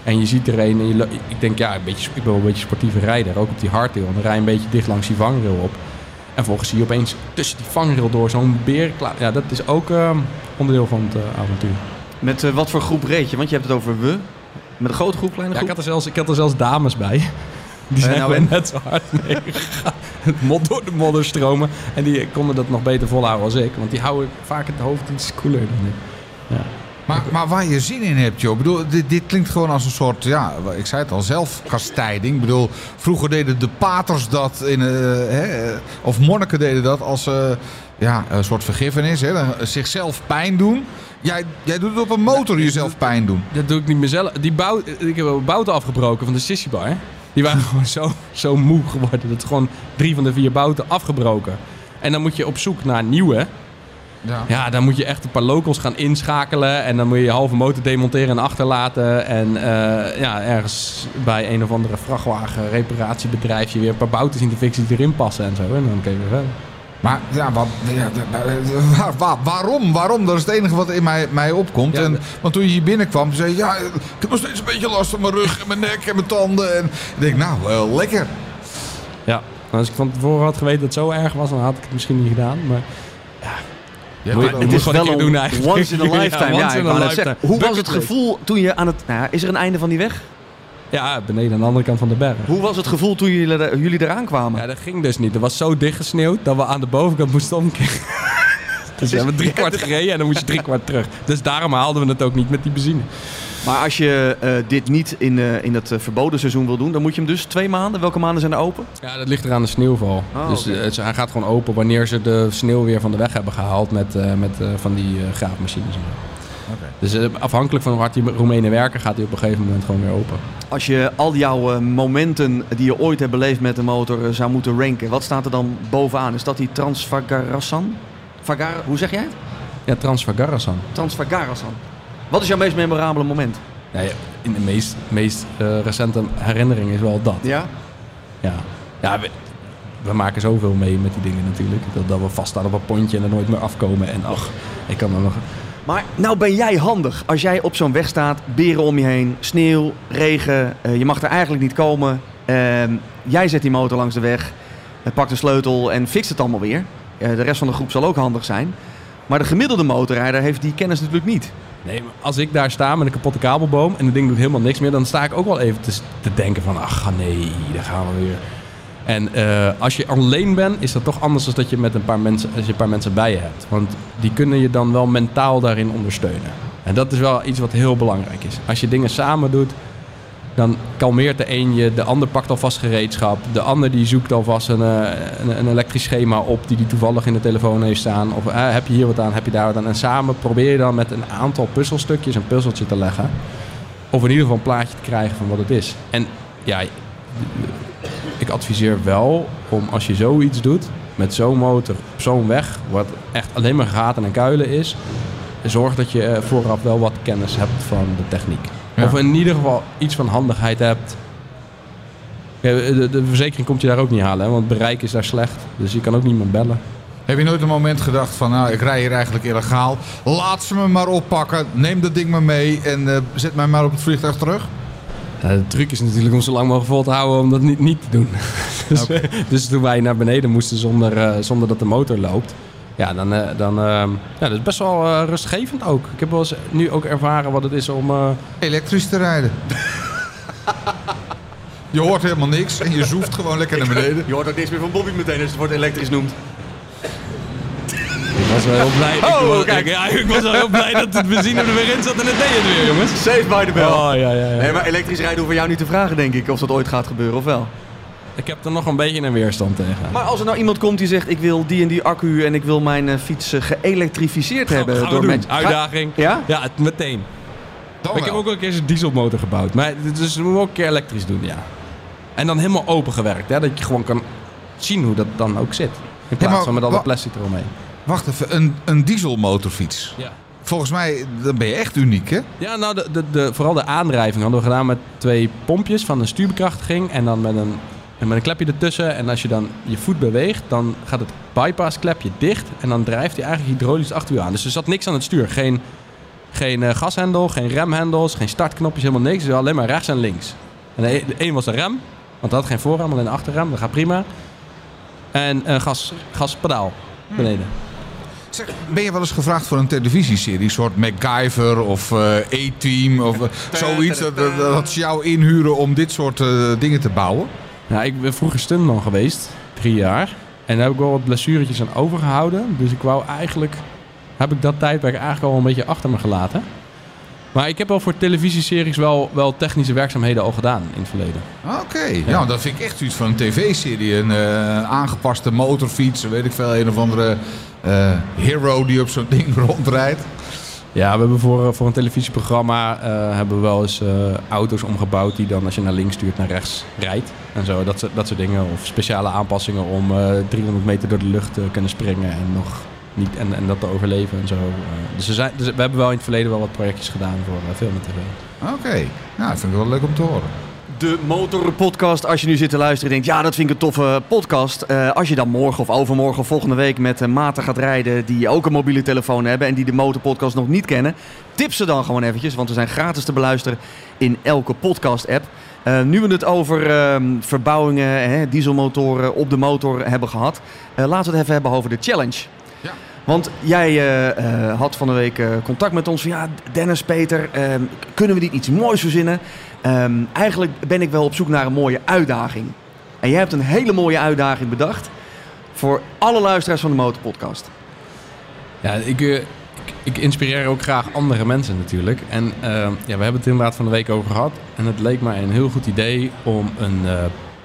En je ziet er een en je, ik denk, ja, een beetje, ik ben wel een beetje sportieve rijder. Ook op die hardtail. Dan rij je een beetje dicht langs die vangrail op. En volgens zie je opeens tussen die vangrail door zo'n beer. Ja, dat is ook uh, onderdeel van het uh, avontuur. Met uh, wat voor groep reed je? Want je hebt het over we. Met een grote groep, kleine groep? Ja, ik, had er zelfs, ik had er zelfs dames bij. Die zijn nou net zo hard (laughs) mee (laughs) Het mod door de modder stromen. En die konden dat nog beter volhouden als ik. Want die houden vaak het hoofd iets koeler dan ik. Ja. Maar, maar waar je zin in hebt, joh. Ik bedoel, dit, dit, klinkt gewoon als een soort, ja, ik zei het al, zelfkastijding. Ik bedoel, vroeger deden de paters dat, in, uh, hè, of monniken deden dat als uh, ja, een soort vergiffenis. Hè, zichzelf pijn doen. Jij, jij doet het op een motor jezelf pijn doen. Dat doe ik niet mezelf. Die bouw, ik heb een bouten afgebroken van de sissiebar. Die waren (laughs) gewoon zo, zo moe geworden. Dat gewoon drie van de vier bouten afgebroken. En dan moet je op zoek naar nieuwe. Ja. ja, dan moet je echt een paar locals gaan inschakelen. En dan moet je je halve motor demonteren en achterlaten. En uh, ja, ergens bij een of andere vrachtwagen reparatiebedrijfje weer een paar bouten zien te fixen die erin passen en zo. En dan kun je weer verder. Maar ja, wat, ja, waar, waar, waarom? Waarom? Dat is het enige wat in mij, mij opkomt. Ja, en, want toen je hier binnenkwam, zei je... Ja, ik heb nog steeds een beetje last van mijn rug en mijn nek en mijn tanden. En ik denk, nou, wel lekker. Ja, als ik van tevoren had geweten dat het zo erg was... dan had ik het misschien niet gedaan. Maar ja, ja, maar het is wel een doen once in a lifetime. (laughs) ja, ja, lifetime. Hoe was het gevoel toen je aan het... Nou, is er een einde van die weg? Ja, beneden aan de andere kant van de berg. Hoe was het gevoel toen jullie, jullie eraan kwamen? Ja, dat ging dus niet. Er was zo dicht gesneeuwd dat we aan de bovenkant moesten omkeren. (laughs) dus we hebben drie kwart gereden en dan moest je drie kwart terug. Dus daarom haalden we het ook niet met die benzine. Maar als je uh, dit niet in, uh, in het verboden seizoen wil doen, dan moet je hem dus twee maanden. Welke maanden zijn er open? Ja, dat ligt er aan de sneeuwval. Oh, dus uh, hij gaat gewoon open wanneer ze de sneeuw weer van de weg hebben gehaald met, met van die graafmachines. Okay. Dus afhankelijk van hoe hard die Roemenen werken, gaat hij op een gegeven moment gewoon weer open. Als je al jouw momenten die je ooit hebt beleefd met de motor zou moeten ranken, wat staat er dan bovenaan? Is dat die Transfagarasan? Vagar, hoe zeg jij het? Ja, Transfagarasan. Transfagarasan. Wat is jouw meest memorabele moment? Ja, in de meest, meest uh, recente herinnering is wel dat. Ja? Ja. Ja, we, we, maken zoveel mee met die dingen natuurlijk. Dat, dat we vaststaan op een pontje en er nooit meer afkomen. En ach, ik kan er nog... Maar nou ben jij handig. Als jij op zo'n weg staat, beren om je heen, sneeuw, regen, uh, je mag er eigenlijk niet komen. Uh, jij zet die motor langs de weg, uh, pakt de sleutel en fixt het allemaal weer. de rest van de groep zal ook handig zijn. Maar de gemiddelde motorrijder heeft die kennis natuurlijk niet. Nee, maar als ik daar sta met een kapotte kabelboom en het ding doet helemaal niks meer, dan sta ik ook wel even te, te denken van, ach nee, daar gaan we weer. En uh, als je alleen bent, is dat toch anders dan dat je met een paar mensen, als je een paar mensen bij je hebt. Want die kunnen je dan wel mentaal daarin ondersteunen. En dat is wel iets wat heel belangrijk is. Als je dingen samen doet, dan kalmeert de een je, de ander pakt alvast gereedschap. De ander die zoekt alvast een, een, een elektrisch schema op die die toevallig in de telefoon heeft staan. Of eh, heb je hier wat aan, heb je daar wat aan. En samen probeer je dan met een aantal puzzelstukjes een puzzeltje te leggen. Of in ieder geval een plaatje te krijgen van wat het is. En ja, ik adviseer wel om als je zoiets doet, met zo'n motor op zo'n weg, wat echt alleen maar gaten en kuilen is, zorg dat je vooraf wel wat kennis hebt van de techniek. Of in ieder geval iets van handigheid hebt. de, de, verzekering komt je daar ook niet halen, hè, want het bereik is daar slecht. Dus je kan ook niemand bellen. Heb je nooit een moment gedacht van, nou, ik rij hier eigenlijk illegaal. Laat ze me maar oppakken, neem dat ding maar mee en uh, zet mij maar op het vliegtuig terug? De truc is natuurlijk om zo lang mogelijk vol te houden om dat niet, niet te doen. (laughs) dus, dus, toen wij naar beneden moesten zonder, uh, zonder dat de motor loopt, ja, dan, uh, dan uh, ja, dat is best wel uh, rustgevend ook. Ik heb wel eens nu ook ervaren wat het is om... Elektrisch te rijden. je hoort helemaal niks en je zoeft gewoon lekker naar beneden. Je hoort ook niks meer van Bobby meteen als je het woord elektrisch noemt. Ik was wel heel blij. Oh, ik, was, kijk. Ik, ja, ik was wel heel blij dat het benzine er weer in zat en het deed het weer, jongens. Safe by the bell. Oh, ja, ja, ja. Nee, maar elektrisch rijden hoeven jou niet te vragen, denk ik, of dat ooit gaat gebeuren, of wel? ik heb er nog een beetje een weerstand tegen. Maar als er nou iemand komt die zegt... ik wil die en die accu en ik wil mijn eh, fiets eh, geëlektrificeerd hebben... Gaan we door Ga- Uitdaging. Ja? Ja, het, meteen. Dan ik heb ook wel een keer een dieselmotor gebouwd. Maar, dus we moeten ook een keer elektrisch doen, ja. En dan helemaal open gewerkt. Hè? Dat je gewoon kan zien hoe dat dan ook zit. In plaats maar van met alle plastic eromheen. Wacht even, een, een dieselmotorfiets. Ja. Volgens mij dan ben je echt uniek, hè? Ja, nou, de, de, de, vooral de aandrijving hadden we gedaan met twee pompjes van een stuurbekrachtiging. En dan met een, en met een klepje ertussen. En als je dan je voet beweegt, dan gaat het bypassklepje dicht. En dan drijft hij eigenlijk hydraulisch achter je aan. Dus er zat niks aan het stuur. Geen, geen eh, gashendel, geen remhendels, geen startknopjes, helemaal niks. Dus alleen maar rechts en links. En de, de een was de rem, want dat had geen voorrem, alleen een achterrem. Dat gaat prima. En een gas, gaspedaal beneden. Zeg, ben je wel eens gevraagd voor een televisieserie? Een soort MacGyver of eh A-Team of eh, (laughs) zoiets? Dat, dat, ze jou inhuren om dit soort eh, dingen te bouwen? Nou, ik ben vroeger stuntman geweest, drie jaar. En daar heb ik wel wat blessuretjes aan overgehouden. Dus ik wou eigenlijk, heb ik dat tijdperk eigenlijk al een beetje achter me gelaten. Maar ik heb wel voor televisieseries wel, wel technische werkzaamheden al gedaan in het verleden. Oké, ja. dat vind ik echt zoiets van een tv-serie. Een eh, aangepaste motorfiets, weet ik veel, een of andere hero die op zo'n ding (laughs) rondrijdt. Ja, we hebben voor, eh, voor een televisieprogramma eh, hebben we wel eens eh, auto's omgebouwd die dan als je naar links stuurt naar rechts rijdt. En zo, dat, soort- dat soort dingen. Of speciale aanpassingen om eh 300 meter door de lucht te kunnen springen en nog niet en, en dat te overleven en zo. Eh, dus, er zijn, dus we hebben wel in het verleden wel wat projectjes gedaan voor eh, film en tv. Oké, nou, dat vind ik wel leuk om te horen. De Motorpodcast. Als je nu zit te luisteren en denkt, ja, dat vind ik een toffe podcast. Eh, als je dan morgen of overmorgen of volgende week met eh, maten gaat rijden die ook een mobiele telefoon hebben en die de Motorpodcast nog niet kennen, tip ze dan gewoon eventjes, want we zijn gratis te beluisteren in elke podcast-app. Eh, nu we het over ehm, verbouwingen, hè, dieselmotoren op de motor hebben gehad, eh, laten we het even hebben over de challenge. Want jij eh, eh, had van de week eh, contact met ons van ja, Dennis, Peter, ehm, kunnen we niet iets moois verzinnen? Ehm, eigenlijk ben ik wel op zoek naar een mooie uitdaging. En jij hebt een hele mooie uitdaging bedacht voor alle luisteraars van de Motorpodcast. Ja, ik, ik, inspireer ook graag andere mensen natuurlijk. En eh, ja, we hebben het inderdaad van de week over gehad. En het leek mij een heel goed idee om een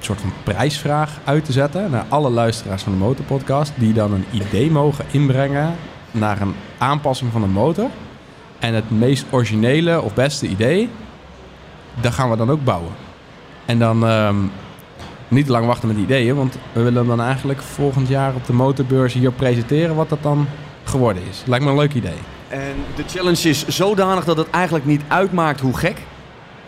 soort van prijsvraag uit te zetten naar alle luisteraars van de Motorpodcast. Die dan een idee mogen inbrengen naar een aanpassing van een motor. En het meest originele of beste idee, dat gaan we dan ook bouwen. En dan ehm, niet lang wachten met ideeën, want we willen dan eigenlijk volgend jaar op de motorbeurs hier presenteren wat dat dan geworden is. Lijkt me een leuk idee. En de challenge is zodanig dat het eigenlijk niet uitmaakt hoe gek.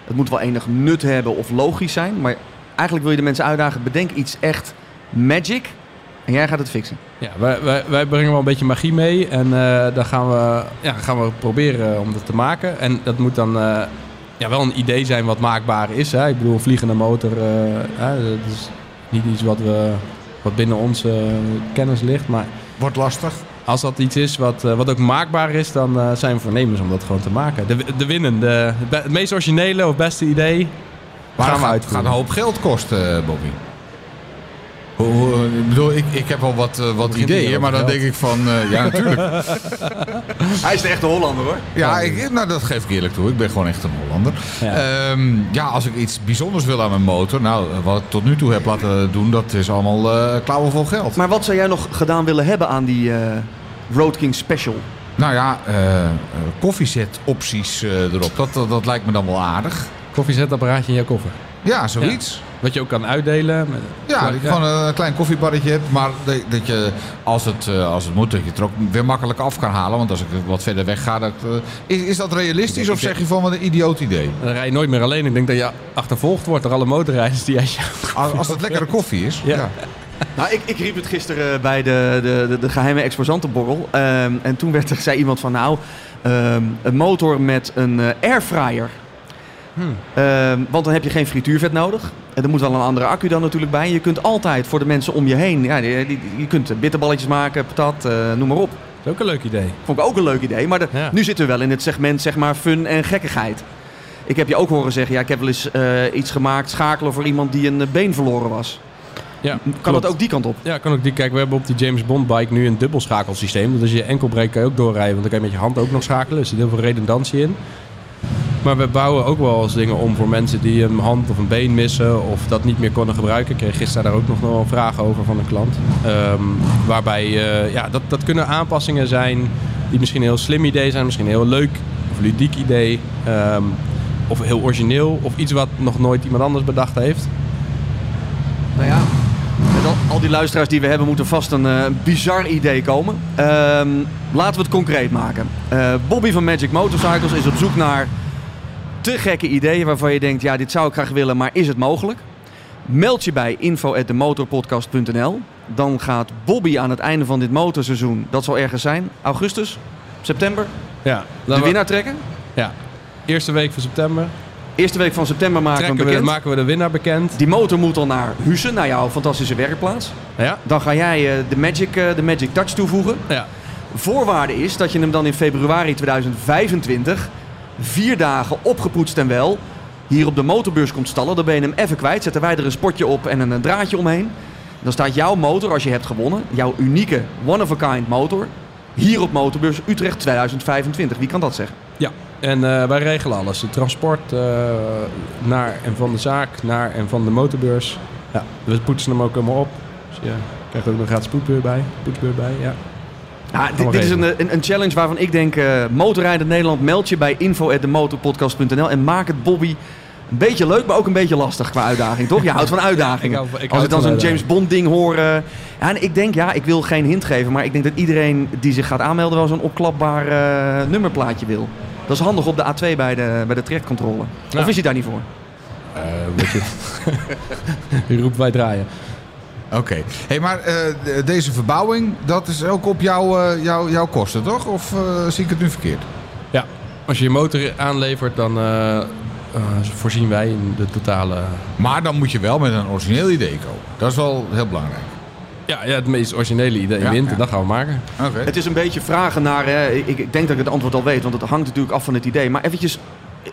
Het moet wel enig nut hebben of logisch zijn. Maar eigenlijk wil je de mensen uitdagen, bedenk iets echt magic. En jij gaat het fixen. Ja, wij, wij, wij brengen wel een beetje magie mee en eh dan gaan we, ja, gaan we proberen om dat te maken. En dat moet dan eh, ja, wel een idee zijn wat maakbaar is. Hè? Ik bedoel, een vliegende motor, eh, hè, dat is niet iets wat, we, wat binnen onze kennis ligt. Maar Wordt lastig. als dat iets is wat, eh, wat ook maakbaar is, dan eh, zijn we voornemens om dat gewoon te maken. De, de winnende, het meest originele of beste idee Maar gaan we gaat, uitvoeren. gaat een hoop geld kosten, eh, Bobby. Ik bedoel, ik, ik heb wel wat, eh, wat ideeën, maar dan geld. denk ik van... eh, ja, natuurlijk. (laughs) Hij is de echte Hollander hoor. Ja, ik, nou, dat geef ik eerlijk toe. Ik ben gewoon echt een Hollander. Ja. Ja. ja, als ik iets bijzonders wil aan mijn motor... Nou, wat ik tot nu toe heb laten doen, dat is allemaal eh klauwen vol geld. Maar wat zou jij nog gedaan willen hebben aan die eh Road King Special? Nou ja, koffiezet-opties eh, erop. Dat, dat, dat lijkt me dan wel aardig. Koffiezetapparaatje in jouw koffer. Ja, zoiets. Wat je ook kan uitdelen. Met, Ja, dat je gewoon een klein koffiebarretje hebt. Maar dat, dat je, als het, eh, als het moet, dat je het er ook weer makkelijk af kan halen. Want als ik wat verder weg ga... Dat, eh, is, is dat realistisch Ik- of zeg je van wat een idioot idee? Dan rij je nooit meer alleen. Ik denk dat je achtervolgd wordt door alle motorrijders die uit je... Als, als het lekkere koffie is. Ja. Nou, ik, ik riep het gisteren bij de, de, de, de geheime exposantenborrel. Ehm, en toen werd er, zei iemand van nou, ehm, een motor met een eh, airfryer. Ehm, want dan heb je geen frituurvet nodig. En er moet wel een andere accu dan natuurlijk bij. Je kunt altijd voor de mensen om je heen, ja, je kunt bitterballetjes maken, patat, eh, noem maar op. Dat is ook een leuk idee. Vond ik ook een leuk idee. Maar de- Ja. nu zitten we wel in het segment zeg maar fun en gekkigheid. Ik heb je ook horen zeggen, ja, ik heb wel eens eh, iets gemaakt, schakelen voor iemand die een been verloren was. Ja, Kan klopt. dat ook die kant op? Ja, kan ook die. Kijk, we hebben op die James Bond bike nu een dubbelschakelsysteem. Dus als je enkel breekt kan je ook doorrijden. Want dan kan je met je hand ook nog schakelen. Er zit heel veel redundantie in. Maar we bouwen ook wel eens dingen om voor mensen die een hand of een been missen of dat niet meer konden gebruiken. Ik kreeg gisteren daar ook nog wel een vraag over van een klant. Ehm, waarbij, eh, ja, dat, dat kunnen aanpassingen zijn die misschien een heel slim idee zijn, misschien een heel leuk of ludiek idee. ehm, of heel origineel, of iets wat nog nooit iemand anders bedacht heeft. Nou ja, met al, die luisteraars die we hebben, moet er vast een eh, bizar idee komen. Ehm, laten we het concreet maken. Eh, Bobby van Magic Motorcycles is op zoek naar te gekke ideeën waarvan je denkt, ja, dit zou ik graag willen, maar is het mogelijk? Meld je bij info@demotorpodcast.nl. Dan gaat Bobby aan het einde van dit motorseizoen, dat zal ergens zijn, augustus, september, Ja, de winnaar trekken. Ja, eerste week van september Eerste week van september maken we hem trekken we, bekend. maken we de winnaar bekend. Die motor moet dan naar Hussen, naar jouw fantastische werkplaats. Ja, Dan ga jij eh, de, Magic, eh, de Magic Touch toevoegen. ja. Voorwaarde is dat je hem dan in februari 2025 vier dagen opgepoetst en wel hier op de motorbeurs komt stallen. Dan ben je hem even kwijt. Zetten wij er een spotje op en een, een draadje omheen. Dan staat jouw motor, als je hebt gewonnen, jouw unieke one-of-a-kind motor, hier op motorbeurs Utrecht 2025. Wie kan dat zeggen? Ja, en eh, wij regelen alles. Het transport eh, naar en van de zaak, naar en van de motorbeurs. Ja, we poetsen hem ook helemaal op. Dus je krijgt ook een gratis poetbeur bij. Poetsbeur bij, ja. Ja, dit, is een, een, een challenge waarvan ik denk, eh Motorrijden Nederland, meld je bij info.demotorpodcast.nl en maak het Bobby een beetje leuk, maar ook een beetje lastig qua uitdaging, toch? Je (laughs) houdt van uitdagingen. ik hou van- ik Als ik dan zo'n James. Bond ding hoor... eh, ja, en ik denk, ja, ik wil geen hint geven, maar ik denk dat iedereen die zich gaat aanmelden wel zo'n opklapbaar eh, nummerplaatje wil. Dat is handig op de A2 bij de, bij de trajectcontrole. Ja. Of is hij daar niet voor? Je. (laughs) Je roept wij draaien. Oké. Hey, maar eh, de- deze verbouwing, dat is ook op jouw, eh, jouw, jouw kosten, toch? Of eh, zie ik het nu verkeerd? Ja, als je je motor aanlevert, dan eh, eh, voorzien wij in de totale... Maar dan moet je wel met een origineel idee komen. Dat is wel heel belangrijk. Ja, ja het meest originele idee Ja, wint, ja. dat gaan we maken. Oké. Het is een beetje vragen naar, hè, ik, ik denk dat ik het antwoord al weet, want het hangt natuurlijk af van het idee. Maar eventjes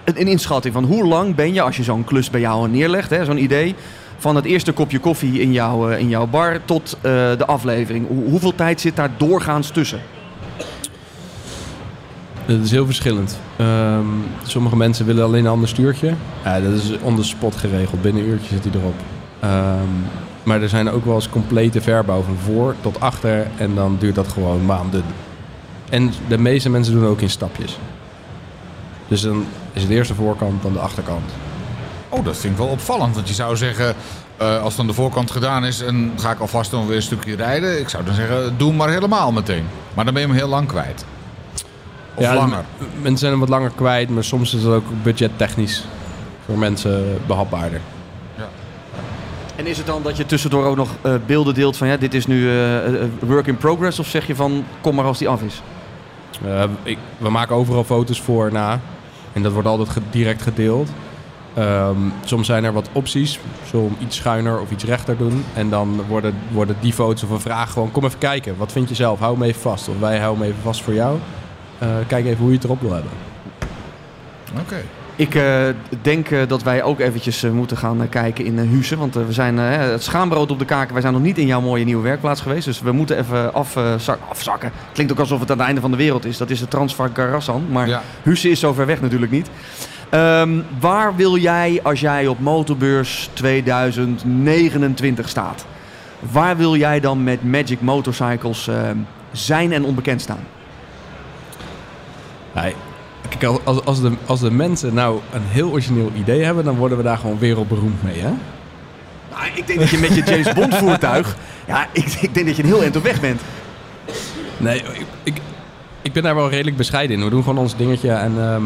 een, een inschatting van hoe lang ben je als je zo'n klus bij jou neerlegt, hè, zo'n idee, van het eerste kopje koffie in jouw, eh, in jouw bar tot eh, de aflevering. Hoe- hoeveel tijd zit daar doorgaans tussen? Dat is heel verschillend. Ehm, sommige mensen willen alleen een ander stuurtje. Ja, dat is on the spot geregeld. Binnen een uurtje zit hij erop. Ehm, maar er zijn ook wel eens complete verbouw van voor tot achter. En dan duurt dat gewoon maanden. En de meeste mensen doen ook in stapjes. Dus dan is het eerst de voorkant, dan de achterkant. Oh, dat vind ik wel opvallend. Want je zou zeggen, eh, als dan de voorkant gedaan is... en ga ik alvast dan weer een stukje rijden... ik zou dan zeggen, doe maar helemaal meteen. Maar dan ben je hem heel lang kwijt. Of Ja, langer. Mensen zijn hem wat langer kwijt, maar soms is het ook budgettechnisch voor mensen behapbaarder. En is het dan dat je tussendoor ook nog eh, beelden deelt van ja, dit is nu eh, eh, work in progress? Of zeg je van kom maar als die af is? Eh, ik, we maken overal foto's voor na. En dat wordt altijd ge- direct gedeeld. Ehm, soms zijn er wat opties. Zo'n iets schuiner of iets rechter doen. En dan worden, worden die foto's of een vraag gewoon... Kom even kijken. Wat vind je zelf? Hou hem even vast. Of wij houden hem even vast voor jou. Eh, kijk even hoe je het erop wil hebben. Oké. Ik eh, denk eh, dat wij ook eventjes moeten gaan kijken in uh, Huizen. Want we zijn het schaambrood op de kaken. Wij zijn nog niet in jouw mooie nieuwe werkplaats geweest. Dus we moeten even afzak, afzakken. Klinkt ook alsof het aan het einde van de wereld is. Dat is de Transvaal Garassan. Maar Ja. Is zo ver weg natuurlijk niet. Ehm, waar wil jij als jij op Motorbeurs 2029 staat? Waar wil jij dan met Magic Motorcycles ehm, zijn en onbekend staan? Kijk, als- als, de, als de mensen nou een heel origineel idee hebben... dan worden we daar gewoon wereldberoemd mee, hè? Nou, ik denk dat je met je James Bond voertuig... (laughs) Ja, ik, ik denk dat je een heel eind op weg bent. Nee, ik, ik, ik ben daar wel redelijk bescheiden in. We doen gewoon ons dingetje. En ehm,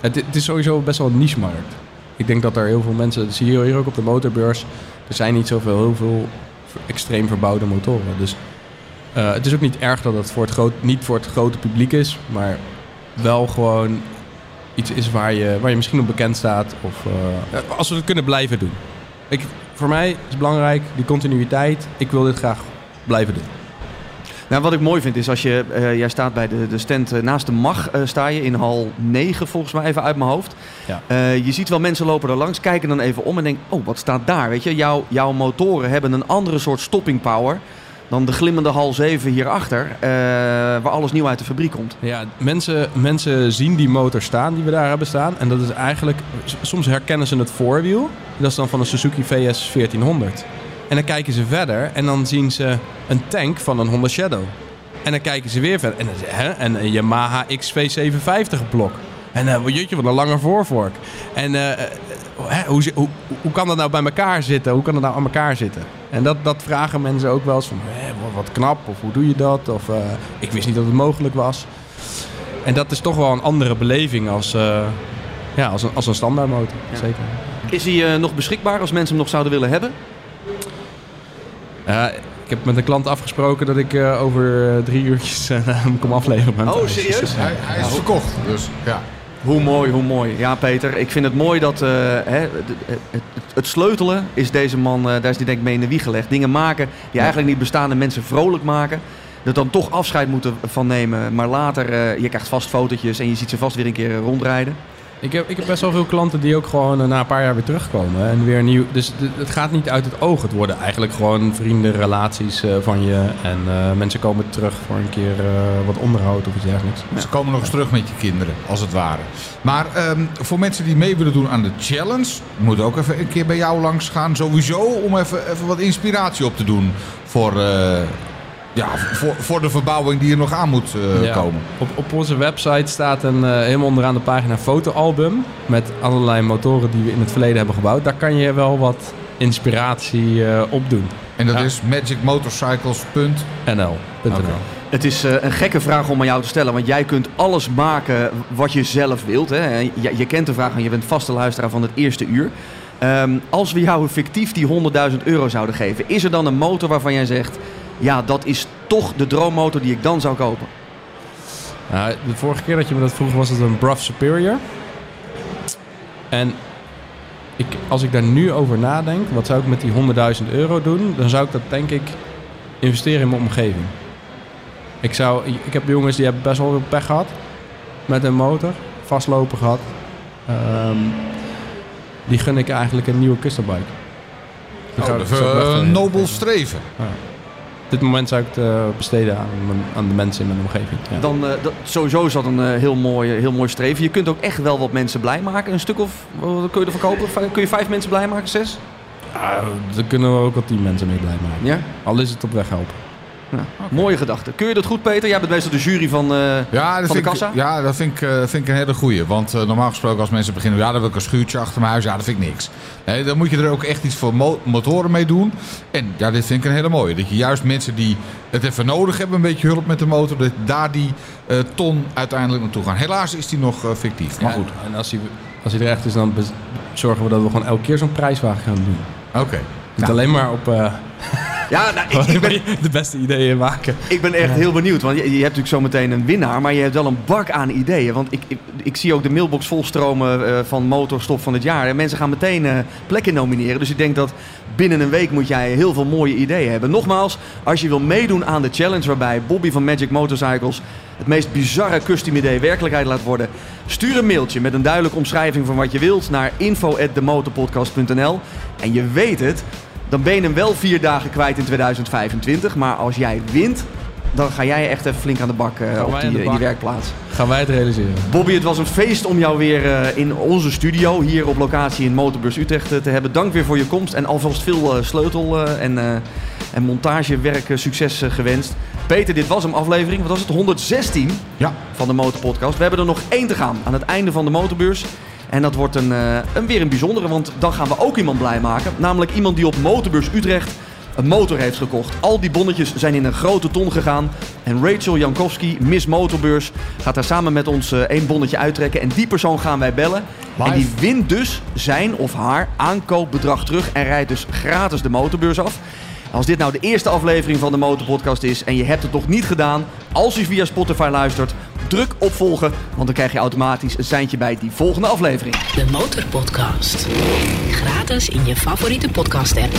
het, het is sowieso best wel een niche-markt. Ik denk dat er heel veel mensen... Dat zie je hier ook op de motorbeurs. Er zijn niet zoveel, heel veel extreem verbouwde motoren. Dus eh, het is ook niet erg dat het voor het groot, niet voor het grote publiek is. Maar wel gewoon iets is waar je, waar je misschien op bekend staat. Of eh, als we het kunnen blijven doen. Ik, voor mij is belangrijk, die continuïteit. Ik wil dit graag blijven doen. Nou, wat ik mooi vind is als je... eh, jij staat bij de, de stand eh, naast de MAG, eh, sta je in hal 9 volgens mij even uit mijn hoofd. Ja. Je ziet wel mensen lopen er langs, kijken dan even om en denken... Oh, wat staat daar? Weet je, jouw, jouw motoren hebben een andere soort stopping power... dan de glimmende hal 7 hierachter, eh waar alles nieuw uit de fabriek komt. Ja, mensen, mensen zien die motor staan die we daar hebben staan. En dat is eigenlijk... Soms herkennen ze het voorwiel. Dat is dan van een Suzuki VS 1400. En dan kijken ze verder en dan zien ze een tank van een Honda Shadow. En dan kijken ze weer verder. En, hè, en een Yamaha XV750 blok. En eh wat jeetje, wat een lange voorvork. En eh, eh, hè, hoe, hoe, hoe kan dat nou bij elkaar zitten? Hoe kan dat nou aan elkaar zitten? En dat, dat vragen mensen ook wel eens van... Hè, wat, knap, of hoe doe je dat? Of eh, ik wist niet dat het mogelijk was. En dat is toch wel een andere beleving als, eh, ja, als, een, als een standaardmotor. Ja. Zeker. Is hij eh, nog beschikbaar als mensen hem nog zouden willen hebben? Ja, ik heb met een klant afgesproken dat ik eh, over eh, drie uurtjes eh, (laughs) hem kom afleveren. Oh, thuis. serieus? Hij, hij is verkocht, dus ja. Hoe mooi, hoe mooi. Ja, Peter, ik vind het mooi dat eh, hè, het, het, het sleutelen is deze man, eh, daar is hij denk ik mee in de wieg gelegd. Dingen maken die eigenlijk niet bestaan en mensen vrolijk maken. Dat dan toch afscheid moeten van nemen, maar later, eh, je krijgt vast fotootjes en je ziet ze vast weer een keer rondrijden. Ik heb, ik heb best wel veel klanten die ook gewoon eh, na een paar jaar weer terugkomen. En weer nieuw. Dus het gaat niet uit het oog. Het worden eigenlijk gewoon vrienden, relaties eh, van je. En eh, mensen komen terug voor een keer wat onderhoud of iets dergelijks. Ze komen nog eens terug met je kinderen, als het ware. Maar ehm, voor mensen die mee willen doen aan de challenge, moet ook even een keer bij jou langs gaan. Sowieso om even, even wat inspiratie op te doen voor, ja, voor, voor de verbouwing die er nog aan moet eh, Ja. komen. Op, op onze website staat een, eh, helemaal onderaan de pagina een fotoalbum. Met allerlei motoren die we in het verleden hebben gebouwd. Daar kan je wel wat inspiratie eh op doen. En dat Ja. is magicmotorcycles.nl. NL. Oké. Het is eh, een gekke vraag om aan jou te stellen, want jij kunt alles maken wat je zelf wilt. Hè? En Je, je kent de vraag, want je bent vaste luisteraar van het eerste uur. Ehm, als we jou fictief die 100.000 euro zouden geven, is er dan een motor waarvan jij zegt... ja, dat is toch de droommotor die ik dan zou kopen? Ja, de vorige keer dat je me dat vroeg was het een Bruff Superior. En ik, als ik daar nu over nadenk, wat zou ik met die 100.000 euro doen? Dan zou ik dat denk ik investeren in mijn omgeving. Ik, zou, ik heb jongens die hebben best wel veel pech gehad met een motor, vastlopen gehad. Ehm, die gun ik eigenlijk een nieuwe custom bike. Oh, dat is eh, nobel streven. Op dit moment zou ik het eh, besteden aan, aan de mensen in mijn omgeving. Ja. Dan, eh, dat, sowieso is dat een eh, heel, mooi, heel mooi streven. Je kunt ook echt wel wat mensen blij maken. Een stuk of, wat kun je ervan kopen? Kun je vijf mensen blij maken? Zes? Ah, daar kunnen we ook wel tien mensen mee blij maken. Ja? Al is het op weg helpen. Nou, Mooie gedachte. Kun je dat goed, Peter? Jij bent meestal de jury van, eh, Ja, van de vind kassa? Ik, ja, dat vind ik, eh, vind ik een hele goeie. Want eh, normaal gesproken als mensen beginnen... ja, dan wil ik een schuurtje achter mijn huis. Ja, dat vind ik niks. Nee, dan moet je er ook echt iets voor mo- motoren mee doen. En ja, dit vind ik een hele mooie. Dat je juist mensen die het even nodig hebben... een beetje hulp met de motor... dat daar die eh, ton uiteindelijk naartoe gaan. Helaas is die nog eh, fictief. Maar Ja, goed, En als hij, als hij er echt is, dan zorgen we dat we gewoon elke keer zo'n prijswagen gaan doen. oké. Niet Nou, alleen maar op eh, (laughs) Ja, nou, ik, (laughs) ik, ben, de beste ideeën maken. ik ben echt heel benieuwd. Want je, je hebt natuurlijk zo meteen een winnaar. Maar je hebt wel een bak aan ideeën. Want ik, ik, ik zie ook de mailbox volstromen eh, van motorstop van het jaar. En mensen gaan meteen eh, plekken nomineren. Dus ik denk dat binnen een week moet jij heel veel mooie ideeën hebben. Nogmaals, als je wil meedoen aan de challenge... waarbij Bobby van Magic Motorcycles... het meest bizarre custom idee werkelijkheid laat worden... stuur een mailtje met een duidelijke omschrijving van wat je wilt... naar info@demotorpodcast.nl En je weet het... Dan ben je hem wel vier dagen kwijt in 2025. Maar als jij wint, dan ga jij echt even flink aan de bak eh, op die, de in die werkplaats. Gaan wij het realiseren? Bobby, het was een feest om jou weer eh, in onze studio hier op locatie in Motorbus Utrecht eh, te hebben. Dank weer voor je komst en alvast veel eh, sleutel eh, en, eh, en montagewerk eh, succes eh, gewenst. Peter, dit was een aflevering, wat was het, 116 Ja, van de Motorpodcast. We hebben er nog één te gaan aan het einde van de motorbeurs. En dat wordt een, eh, een weer een bijzondere, want dan gaan we ook iemand blij maken. Namelijk iemand die op Motorbeurs Utrecht een motor heeft gekocht. Al die bonnetjes zijn in een grote ton gegaan. En Rachel Jankowski, Miss Motorbeurs, gaat daar samen met ons eh, één bonnetje uittrekken. En die persoon gaan wij bellen. En die wint dus zijn of haar aankoopbedrag terug. En rijdt dus gratis de motorbeurs af. Als dit nou de eerste aflevering van de Motorpodcast is en je hebt het nog niet gedaan, als je via Spotify luistert, druk op volgen, want dan krijg je automatisch een seintje bij die volgende aflevering. De Motorpodcast. Gratis in je favoriete podcast app.